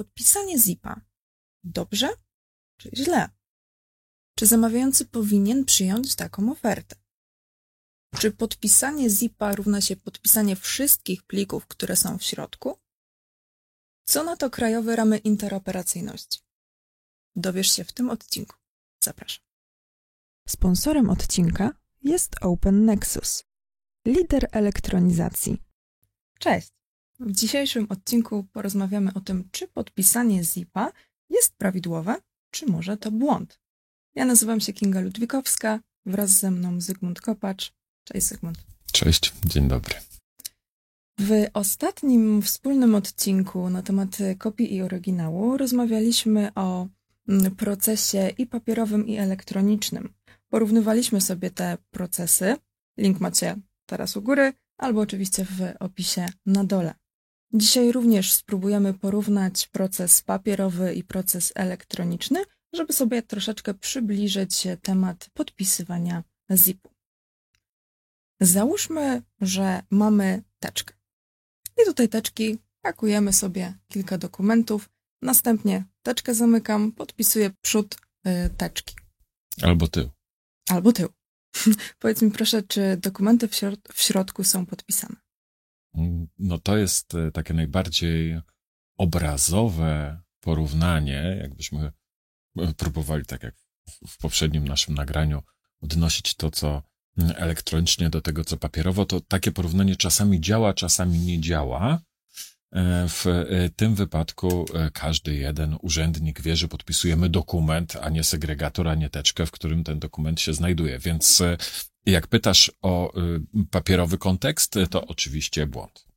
podpisanie zipa dobrze czy źle? Czy zamawiający powinien przyjąć taką ofertę? Czy podpisanie zipa równa się podpisanie wszystkich plików, które są w środku? Co na to krajowe ramy interoperacyjności? Dowiesz się w tym odcinku. Zapraszam. Sponsorem odcinka jest Open Nexus, lider elektronizacji. Cześć! W dzisiejszym odcinku porozmawiamy o tym, czy podpisanie zipa jest prawidłowe, czy może to błąd. Ja nazywam się Kinga Ludwikowska, wraz ze mną Zygmunt Kopacz. Cześć Zygmunt. Cześć, dzień dobry. W ostatnim wspólnym odcinku na temat kopii i oryginału rozmawialiśmy o mm, procesie i papierowym, i elektronicznym. Porównywaliśmy sobie te procesy. Link macie teraz u góry, albo oczywiście w opisie na dole. Dzisiaj również spróbujemy porównać proces papierowy i proces elektroniczny, żeby sobie troszeczkę przybliżyć temat podpisywania ZIP-u. Załóżmy, że mamy teczkę. I do tej teczki pakujemy sobie kilka dokumentów. Następnie teczkę zamykam, podpisuję przód y, teczki. Albo tył. Albo tył. Powiedz mi proszę, czy dokumenty w, środ w środku są podpisane? No to jest e, takie najbardziej obrazowe porównanie, jakbyśmy e, próbowali, tak jak w poprzednim naszym nagraniu, odnosić to, co elektronicznie do tego, co papierowo, to takie porównanie czasami działa, czasami nie działa. E, w tym wypadku każdy jeden urzędnik wie, że podpisujemy dokument, a nie segregator, a nie teczkę, w którym ten dokument się znajduje. Więc jak pytasz o y, papierowy kontekst, to oczywiście błąd.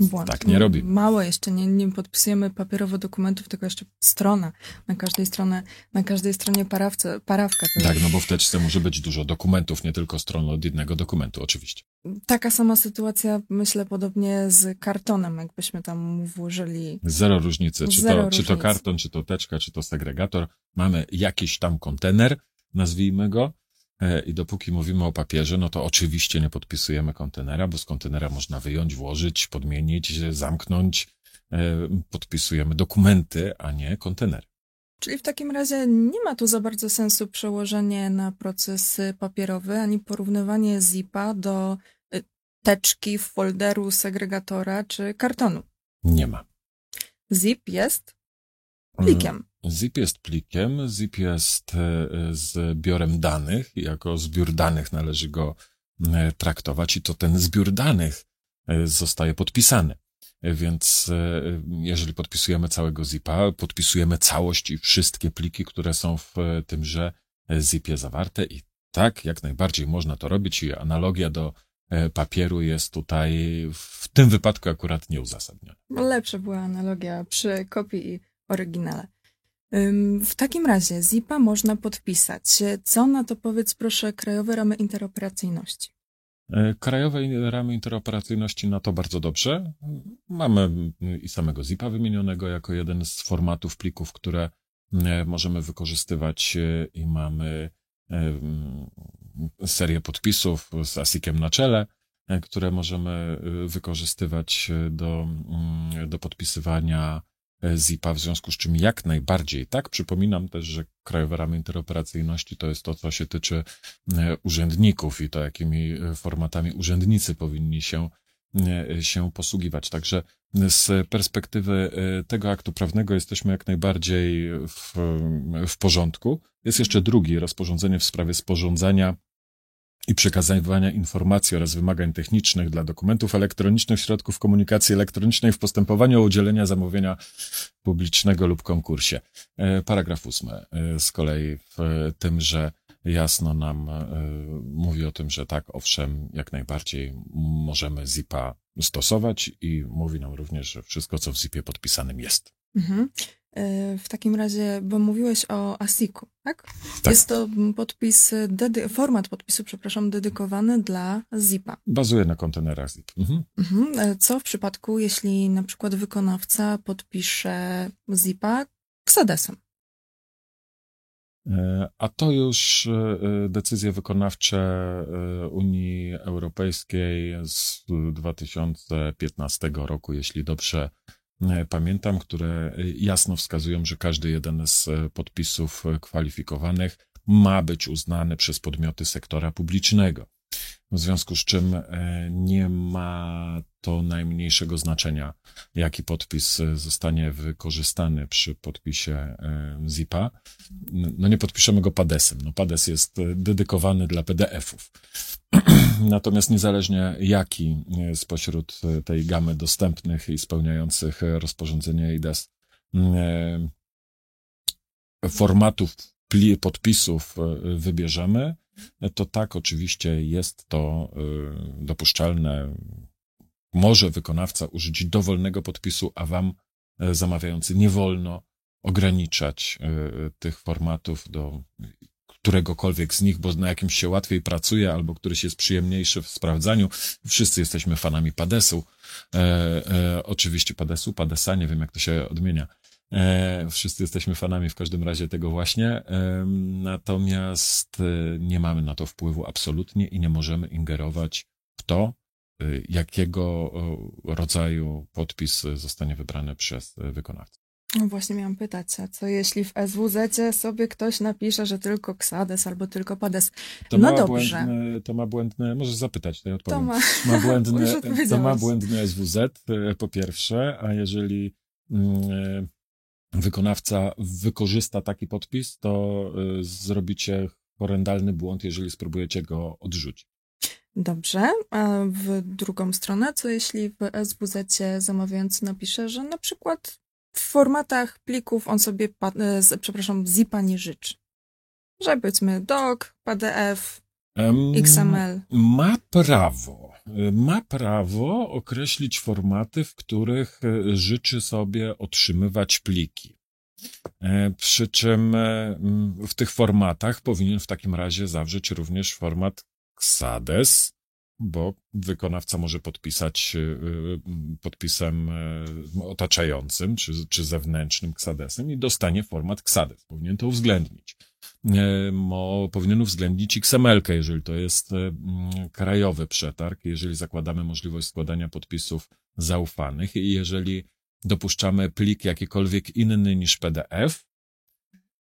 Błąd. Tak nie robi. Mało jeszcze, nie, nie podpisujemy papierowo dokumentów, tylko jeszcze strona. Na każdej stronie, na każdej stronie parawce, parawka. Tak, no bo w teczce może być dużo dokumentów, nie tylko stron od jednego dokumentu, oczywiście. Taka sama sytuacja, myślę, podobnie z kartonem, jakbyśmy tam włożyli. Zero różnicy, czy, Zero to, różnicy. czy to karton, czy to teczka, czy to segregator. Mamy jakiś tam kontener, nazwijmy go, I dopóki mówimy o papierze, no to oczywiście nie podpisujemy kontenera, bo z kontenera można wyjąć, włożyć, podmienić, zamknąć. E, podpisujemy dokumenty, a nie kontenery. Czyli w takim razie nie ma tu za bardzo sensu przełożenie na proces papierowy, ani porównywanie zipa do y, teczki, folderu, segregatora czy kartonu. Nie ma. Zip jest plikiem. Zip jest plikiem, zip jest e, zbiorem danych, jako zbiór danych należy go e, traktować i to ten zbiór danych e, zostaje podpisany. Więc jeżeli podpisujemy całego zipa, podpisujemy całość i wszystkie pliki, które są w tymże zipie zawarte i tak, jak najbardziej można to robić i analogia do papieru jest tutaj w tym wypadku akurat nieuzasadniona. Lepsza była analogia przy kopii i oryginale. W takim razie ZIP-a można podpisać. Co na to powiedz proszę Krajowe Ramy Interoperacyjności? E, krajowe ramy interoperacyjności na to bardzo dobrze. Mamy i samego ZIP-a wymienionego jako jeden z formatów plików, które e, możemy wykorzystywać e, i mamy serię podpisów z ASIC-iem na czele, które możemy wykorzystywać do, do podpisywania ZIP-a, w związku z czym jak najbardziej. Tak, przypominam też, że Krajowe Ramy Interoperacyjności to jest to, co się tyczy e, urzędników i to, jakimi e, formatami urzędnicy powinni się, e, się posługiwać. Także z perspektywy tego aktu prawnego jesteśmy jak najbardziej w, w porządku. Jest jeszcze drugi, rozporządzenie w sprawie sporządzania i przekazywania informacji oraz wymagań technicznych dla dokumentów elektronicznych, środków komunikacji elektronicznej w postępowaniu o udzielenia zamówienia publicznego lub konkursie. E, paragraf ósmy e, z kolei w tym, że jasno nam e, mówi o tym, że tak, owszem, jak najbardziej możemy ZIP-a stosować i mówi nam również, że wszystko, co w ZIP-ie podpisanym jest. Mhm. E, w takim razie, bo mówiłeś o ASIC-u, tak? tak? Jest to podpis, format podpisu, przepraszam, dedykowany dla ZIP-a. Bazuje na kontenerach ZIP. Mhm. Mhm. E, co w przypadku, jeśli na przykład wykonawca podpisze ZIP-a Xadesem? E, a to już decyzje wykonawcze Unii Europejskiej z 2015 roku, jeśli dobrze pamiętam, które jasno wskazują, że każdy jeden z podpisów kwalifikowanych ma być uznany przez podmioty sektora publicznego. W związku z czym e, nie ma to najmniejszego znaczenia, jaki podpis e, zostanie wykorzystany przy podpisie e, ZIP-a. No nie podpiszemy go padesem. No pades jest dedykowany dla PDF-ów. Natomiast niezależnie jaki spośród tej gamy dostępnych i spełniających rozporządzenie IDES formatów podpisów wybierzemy, to tak, oczywiście jest to y, dopuszczalne. Może wykonawca użyć dowolnego podpisu, a wam e, zamawiający nie wolno ograniczać e, tych formatów do któregokolwiek z nich, bo na jakimś się łatwiej pracuje, albo któryś jest przyjemniejszy w sprawdzaniu. Wszyscy jesteśmy fanami Padesu. E, e, oczywiście Padesu, Padesa, nie wiem jak to się odmienia. E, wszyscy jesteśmy fanami w każdym razie tego właśnie. E, natomiast e, nie mamy na to wpływu absolutnie i nie możemy ingerować w to, jakiego rodzaju podpis zostanie wybrany przez wykonawcę. No właśnie miałam pytać, a co jeśli w SWZ sobie ktoś napisze, że tylko Ksades albo tylko Pades? To no ma dobrze. Błędne, to ma błędne, możesz zapytać, to ja odpowiem. To ma, ma błędne, to ma błędne SWZ po pierwsze, a jeżeli mm, wykonawca wykorzysta taki podpis, to y, zrobicie horrendalny błąd, jeżeli spróbujecie go odrzucić. Dobrze, a w drugą stronę, co jeśli w SWZ zamawiający napisze, że na przykład w formatach plików on sobie, e, przepraszam, zipa nie życzy. Że powiedzmy doc, PDF, XML. Ma prawo, ma prawo określić formaty, w których e, życzy sobie otrzymywać pliki. E, przy czym w tych formatach powinien w takim razie zawrzeć również format XADES, bo wykonawca może podpisać podpisem otaczającym czy, czy zewnętrznym ksadesem i dostanie format ksades. Powinien to uwzględnić. Mo, powinien uwzględnić XML, jeżeli to jest krajowy przetarg, jeżeli zakładamy możliwość składania podpisów zaufanych i jeżeli dopuszczamy plik jakikolwiek inny niż PDF,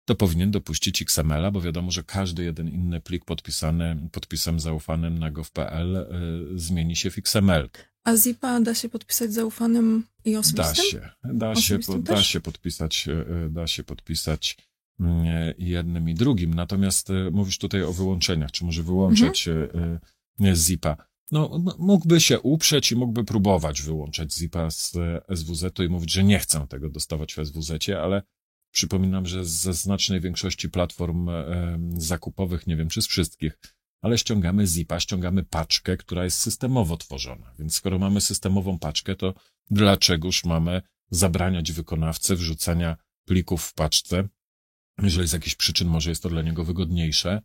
to powinien dopuścić XML-a, bo wiadomo, że każdy jeden inny plik podpisany podpisem zaufanym na gov.pl y, zmieni się w XML. A zipa da się podpisać zaufanym i osobistym? Da się, da się, da się podpisać, y, y, da się podpisać jednym i drugim. Natomiast mówisz tutaj o wyłączeniach, czy może wyłączać mhm. zipa. No, mógłby się uprzeć i mógłby próbować wyłączać zipa z SWZ-u i mówić, że nie chcę tego dostawać w SWZ-cie, ale Przypominam, że ze znacznej większości platform e, zakupowych, nie wiem czy z wszystkich, ale ściągamy zipa, ściągamy paczkę, która jest systemowo tworzona. Więc skoro mamy systemową paczkę, to dlaczegoż mamy zabraniać wykonawcy wrzucania plików w paczce, jeżeli z jakichś przyczyn może jest to dla niego wygodniejsze,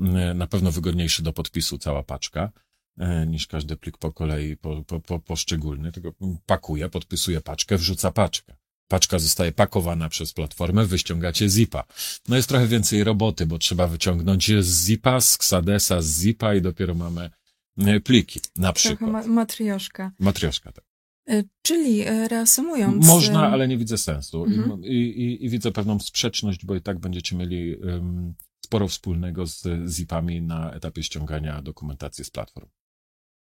e, na pewno wygodniejsze do podpisu cała paczka, e, niż każdy plik po kolei, po, po, po, poszczególny, tylko pakuje, podpisuje paczkę, wrzuca paczkę paczka zostaje pakowana przez platformę, wyściągacie zipa. No jest trochę więcej roboty, bo trzeba wyciągnąć z zipa, z Xadesa, z zipa i dopiero mamy e, pliki, na przykład. Trochę ma matrioszka. Matrioszka, tak. E, czyli e, reasumując. Można, ale nie widzę sensu. Mhm. I, i, I, widzę pewną sprzeczność, bo i tak będziecie mieli um, sporo wspólnego z zipami na etapie ściągania dokumentacji z platform.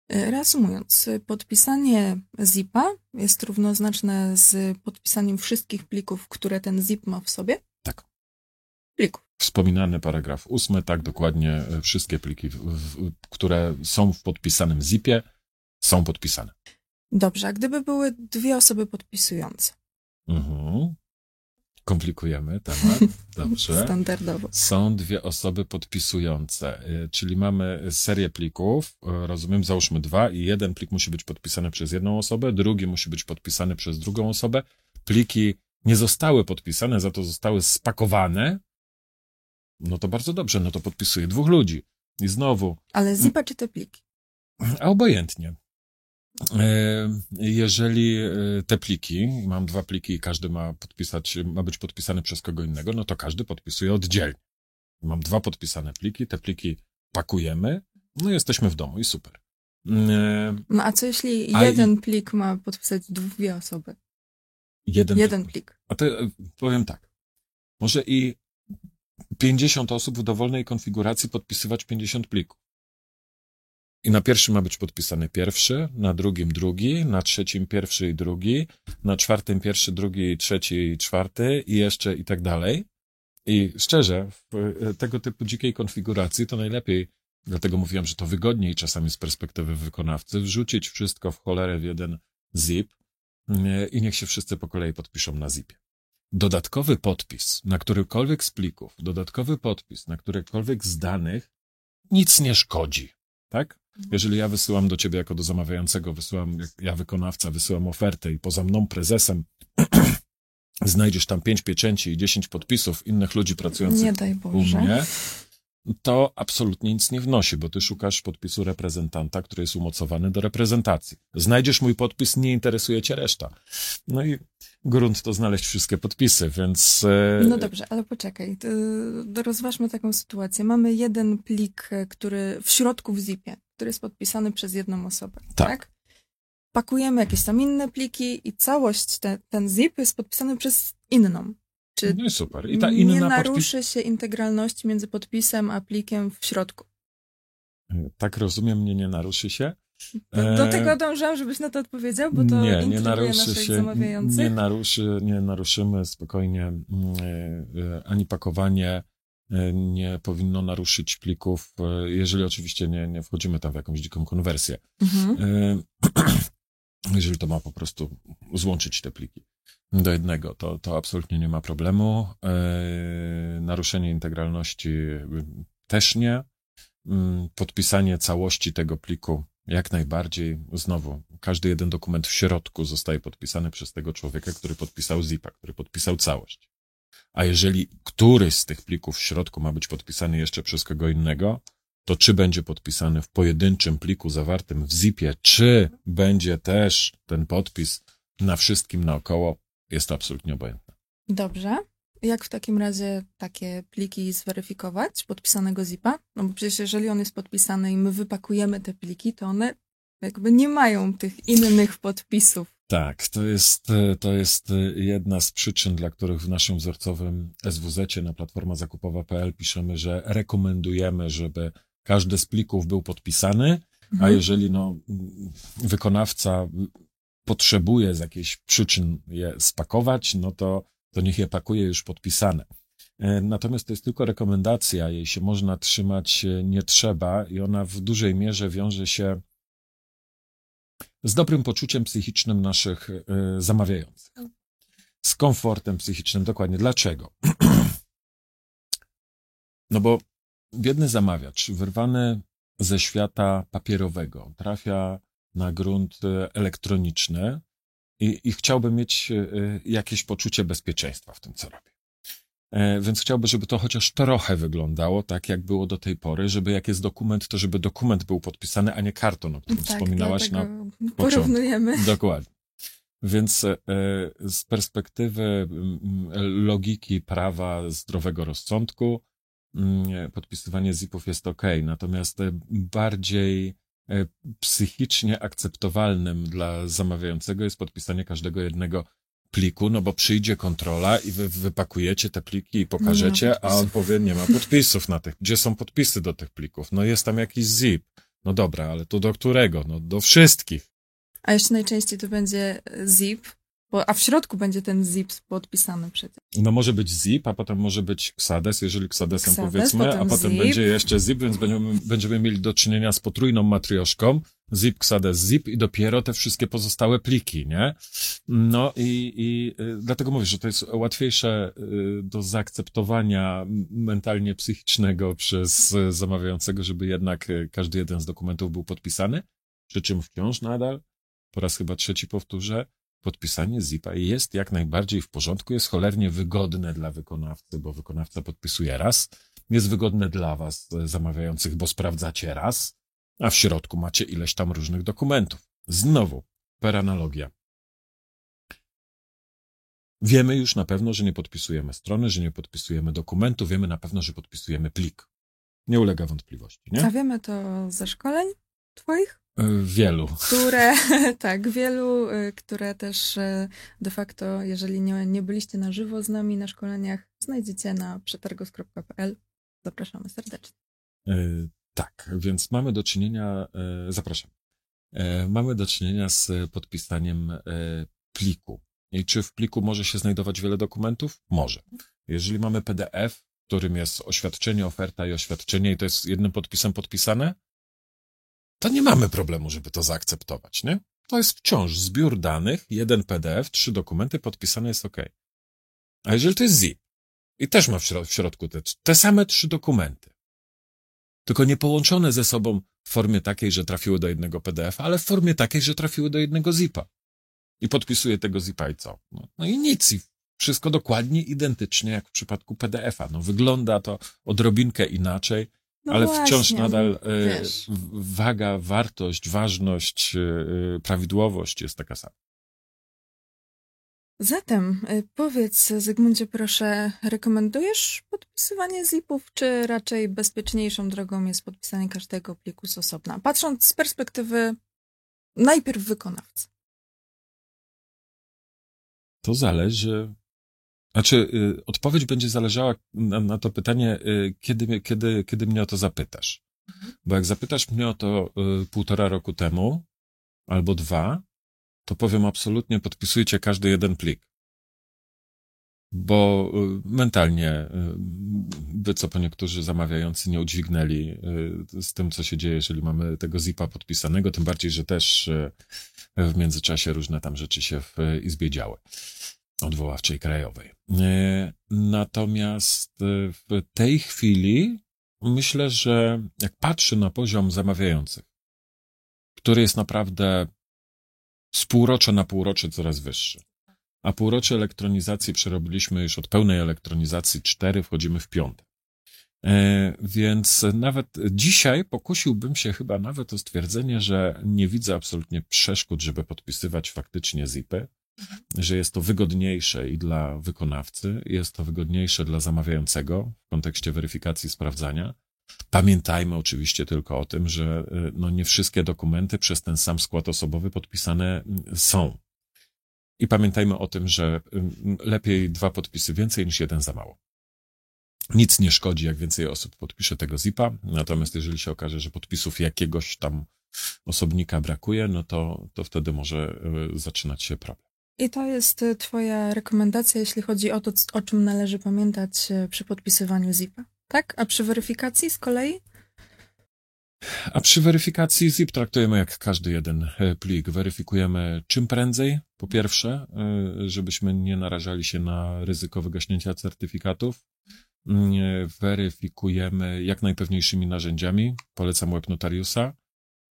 Reasumując, podpisanie zipa jest równoznaczne z podpisaniem wszystkich plików, które ten zip ma w sobie? Tak. Plików. Wspominany paragraf ósmy, tak dokładnie e, wszystkie pliki, w, w, które są w podpisanym zipie, są podpisane. Dobrze, a gdyby były dwie osoby podpisujące? Mhm komplikujemy temat. Dobrze. Standardowo. Są dwie osoby podpisujące, y, czyli mamy serię plików, y, rozumiem, załóżmy dwa i jeden plik musi być podpisany przez jedną osobę, drugi musi być podpisany przez drugą osobę. Pliki nie zostały podpisane, za to zostały spakowane. No to bardzo dobrze, no to podpisuje dwóch ludzi. I znowu. Ale zipa czy te pliki? A obojętnie. E, jeżeli e, te pliki, mam dwa pliki i każdy ma podpisać, ma być podpisany przez kogo innego, no to każdy podpisuje oddzielnie. Mam dwa podpisane pliki, te pliki pakujemy, no i jesteśmy w domu i super. E, no a co jeśli jeden a... plik ma podpisać dwie osoby? Jeden, Jeden plik. A to powiem tak. Może i 50 osób w dowolnej konfiguracji podpisywać 50 plików. I na pierwszym ma być podpisany pierwszy, na drugim drugi, na trzecim pierwszy i drugi, na czwartym pierwszy, drugi, trzeci i czwarty i jeszcze i tak dalej. I szczerze, w e, tego typu dzikiej konfiguracji to najlepiej, dlatego mówiłem, że to wygodniej czasami z perspektywy wykonawcy, wrzucić wszystko w cholerę w jeden zip i niech się wszyscy po kolei podpiszą na zipie. Dodatkowy podpis na którykolwiek z plików, dodatkowy podpis na którykolwiek z danych nic nie szkodzi, tak? Jeżeli ja wysyłam do ciebie jako do zamawiającego, wysyłam, ja wykonawca, wysyłam ofertę i poza mną prezesem znajdziesz tam pięć pieczęci i dziesięć podpisów innych ludzi pracujących Nie daj u Boże. mnie, to absolutnie nic nie wnosi, bo ty szukasz podpisu reprezentanta, który jest umocowany do reprezentacji. Znajdziesz mój podpis, nie interesuje cię reszta. No i grunt to znaleźć wszystkie podpisy, więc... e, No dobrze, ale poczekaj. to Rozważmy taką sytuację. Mamy jeden plik, e, który w środku w zipie, który jest podpisany przez jedną osobę. Tak. Tak. Pakujemy jakieś tam inne pliki i całość, te, ten zip jest podpisany przez inną. Czy No i super. I ta nie inna podpis... naruszy się integralności między podpisem a plikiem w środku? Tak rozumiem, nie, nie naruszy się. Do, do E, tego dążam, żebyś na to odpowiedział, bo to nie, nie naruszy się, nie naruszy, nie naruszymy spokojnie, mm, e, e, ani pakowanie e, nie powinno naruszyć plików, e, jeżeli oczywiście nie, nie wchodzimy tam w jakąś dziką konwersję. Mhm. E, Jeżeli to ma po prostu złączyć te pliki do jednego, to, to absolutnie nie ma problemu. E, Naruszenie integralności y, też nie. Mm, Podpisanie całości tego pliku jak najbardziej. Znowu, każdy jeden dokument w środku zostaje podpisany przez tego człowieka, który podpisał zipa, który podpisał całość. A jeżeli któryś z tych plików w środku ma być podpisany jeszcze przez kogo innego, to czy będzie podpisany w pojedynczym pliku zawartym w zipie, czy będzie też ten podpis na wszystkim naokoło, jest absolutnie obojętne. Dobrze. Jak w takim razie takie pliki zweryfikować, podpisanego zipa? No bo przecież jeżeli on jest podpisany i my wypakujemy te pliki, to one jakby nie mają tych innych podpisów. Tak, to jest, e, to jest e, jedna z przyczyn, dla których w naszym wzorcowym SWZ na platforma zakupowa.pl piszemy, że rekomendujemy, żeby każdy z plików był podpisany, a Mhm. jeżeli no, wykonawca potrzebuje z jakichś przyczyn je spakować, no to, to niech je pakuje już podpisane. E, Natomiast to jest tylko rekomendacja, jej się można trzymać nie trzeba i ona w dużej mierze wiąże się z dobrym poczuciem psychicznym naszych e, zamawiających. Z komfortem psychicznym, dokładnie. Dlaczego? No bo biedny zamawiacz, wyrwany ze świata papierowego, trafia na grunt e, elektroniczny i, i chciałby mieć e, jakieś poczucie bezpieczeństwa w tym, co robi. E, Więc chciałby, żeby to chociaż trochę wyglądało tak, jak było do tej pory, żeby jak jest dokument, to żeby dokument był podpisany, a nie karton, o którym Tak, wspominałaś na porównujemy. Dokładnie. Więc e, z perspektywy mm, logiki prawa zdrowego rozsądku mm, podpisywanie ZIP-ów jest ok, natomiast e, bardziej e, psychicznie akceptowalnym dla zamawiającego jest podpisanie każdego jednego pliku, no bo przyjdzie kontrola i wy wypakujecie te pliki i pokażecie, a on powie, nie ma podpisów na tych. Gdzie są podpisy do tych plików? No jest tam jakiś ZIP. No dobra, ale to do którego? No do wszystkich. A jeszcze najczęściej to będzie zip, bo, a w środku będzie ten zip podpisany przecież. No może być zip, a potem może być Xades, jeżeli Xadesem Xades, powiedzmy, a potem potem zip. będzie jeszcze zip, więc będziemy, będziemy mieli do czynienia z potrójną matrioszką. Zip, Xades, zip i dopiero te wszystkie pozostałe pliki, nie? No i, i y, dlatego mówię, że to jest łatwiejsze y, do zaakceptowania mentalnie psychicznego przez zamawiającego, żeby jednak y, każdy jeden z dokumentów był podpisany, przy czym wciąż nadal, po raz chyba trzeci powtórzę, podpisanie zipa jest jak najbardziej w porządku, jest cholernie wygodne dla wykonawcy, bo wykonawca podpisuje raz, jest wygodne dla was e, zamawiających, bo sprawdzacie raz, a w środku macie ileś tam różnych dokumentów. Znowu, per analogia. Wiemy już na pewno, że nie podpisujemy strony, że nie podpisujemy dokumentu, wiemy na pewno, że podpisujemy plik. Nie ulega wątpliwości, nie? A wiemy to ze szkoleń, twoich? Wielu. Które, tak, wielu, które też de facto, jeżeli nie, nie byliście na żywo z nami na szkoleniach, znajdziecie na przetargos.pl. Zapraszamy serdecznie. Tak, więc mamy do czynienia, zapraszam, mamy do czynienia z podpisaniem pliku. I czy w pliku może się znajdować wiele dokumentów? Może. Jeżeli mamy PDF, w którym jest oświadczenie, oferta i oświadczenie i to jest jednym podpisem podpisane, to nie mamy problemu, żeby to zaakceptować, nie? To jest wciąż zbiór danych, jeden PDF, trzy dokumenty, podpisane jest OK. A jeżeli to jest zip i też ma w, środ w środku te, te same trzy dokumenty, tylko nie połączone ze sobą w formie takiej, że trafiły do jednego PDF, ale w formie takiej, że trafiły do jednego zipa. I podpisuje tego zipa i co? No, no i nic. I wszystko dokładnie identycznie jak w przypadku PDF-a. No wygląda to odrobinkę inaczej, no ale właśnie, wciąż nadal e, wiesz. waga, wartość, ważność, e, prawidłowość jest taka sama. Zatem e, powiedz, Zygmuncie, proszę, rekomendujesz podpisywanie zipów, czy raczej bezpieczniejszą drogą jest podpisanie każdego pliku z osobna? Patrząc z perspektywy najpierw wykonawcy. To zależy znaczy, y, odpowiedź będzie zależała na, na to pytanie, y, kiedy, kiedy, kiedy mnie o to zapytasz. Mhm. Bo jak zapytasz mnie o to y, półtora roku temu, albo dwa, to powiem absolutnie podpisujcie każdy jeden plik. Bo mentalnie by co po niektórzy zamawiający nie udźwignęli z tym, co się dzieje, jeżeli mamy tego zipa podpisanego, tym bardziej, że też w międzyczasie różne tam rzeczy się w izbie działy odwoławczej krajowej. E, natomiast e, w tej chwili myślę, że jak patrzę na poziom zamawiających, który jest naprawdę z półrocza na półrocze coraz wyższy, a półrocze elektronizacji przerobiliśmy już od pełnej elektronizacji cztery, wchodzimy w piąte. E, więc nawet dzisiaj pokusiłbym się chyba nawet o stwierdzenie, że nie widzę absolutnie przeszkód, żeby podpisywać faktycznie zipy że jest to wygodniejsze i dla wykonawcy, jest to wygodniejsze dla zamawiającego w kontekście weryfikacji sprawdzania. Pamiętajmy oczywiście tylko o tym, że y, no nie wszystkie dokumenty przez ten sam skład osobowy podpisane mm, są. I pamiętajmy o tym, że y, lepiej dwa podpisy więcej niż jeden za mało. Nic nie szkodzi, jak więcej osób podpisze tego zipa, natomiast jeżeli się okaże, że podpisów jakiegoś tam osobnika brakuje, no to, to wtedy może y, zaczynać się problem. I to jest y, Twoja rekomendacja, jeśli chodzi o to, o czym należy pamiętać y, przy podpisywaniu ZIP-a, tak? A przy weryfikacji z kolei? A przy weryfikacji ZIP traktujemy jak każdy jeden e, plik. Weryfikujemy czym prędzej, po pierwsze, e, żebyśmy nie narażali się na ryzyko wygaśnięcia certyfikatów. Mm, e, weryfikujemy jak najpewniejszymi narzędziami. Polecam web notariusa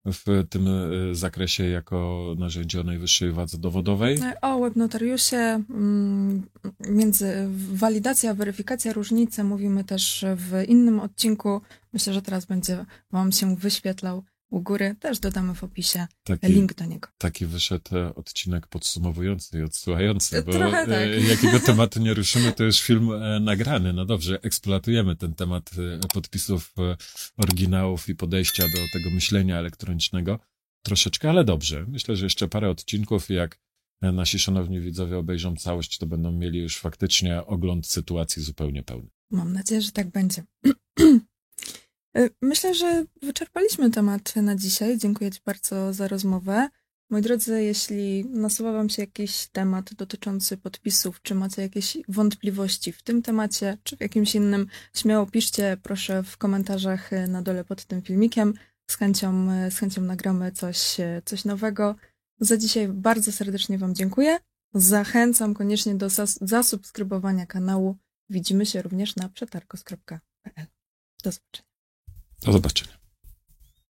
w tym e, zakresie jako narzędzie o najwyższej wadze dowodowej? O webnotariusie, mm, między walidacja weryfikacja różnice mówimy też w innym odcinku. Myślę, że teraz będzie Wam się wyświetlał u góry. Też dodamy w opisie taki, link do niego. Taki wyszedł e, odcinek podsumowujący i odsyłający, bo Trochę tak. E, jakiego tematu nie ruszymy, to już film e, nagrany. No dobrze, eksploatujemy ten temat podpisów oryginałów i podejścia do tego myślenia elektronicznego troszeczkę, ale dobrze. Myślę, że jeszcze parę odcinków, jak nasi szanowni widzowie obejrzą całość, to będą mieli już faktycznie ogląd sytuacji zupełnie pełny. Mam nadzieję, że tak będzie. E, myślę, że wyczerpaliśmy temat na dzisiaj. Dziękuję Ci bardzo za rozmowę. Moi drodzy, jeśli nasuwa Wam się jakiś temat dotyczący podpisów, czy macie jakieś wątpliwości w tym temacie, czy w jakimś innym, śmiało piszcie proszę w komentarzach na dole pod tym filmikiem. Z chęcią, z chęcią nagramy coś, coś nowego. Za dzisiaj bardzo serdecznie Wam dziękuję. Zachęcam koniecznie do zasubskrybowania kanału. Widzimy się również na przetargos.pl. Do zobaczenia. Do zobaczenia.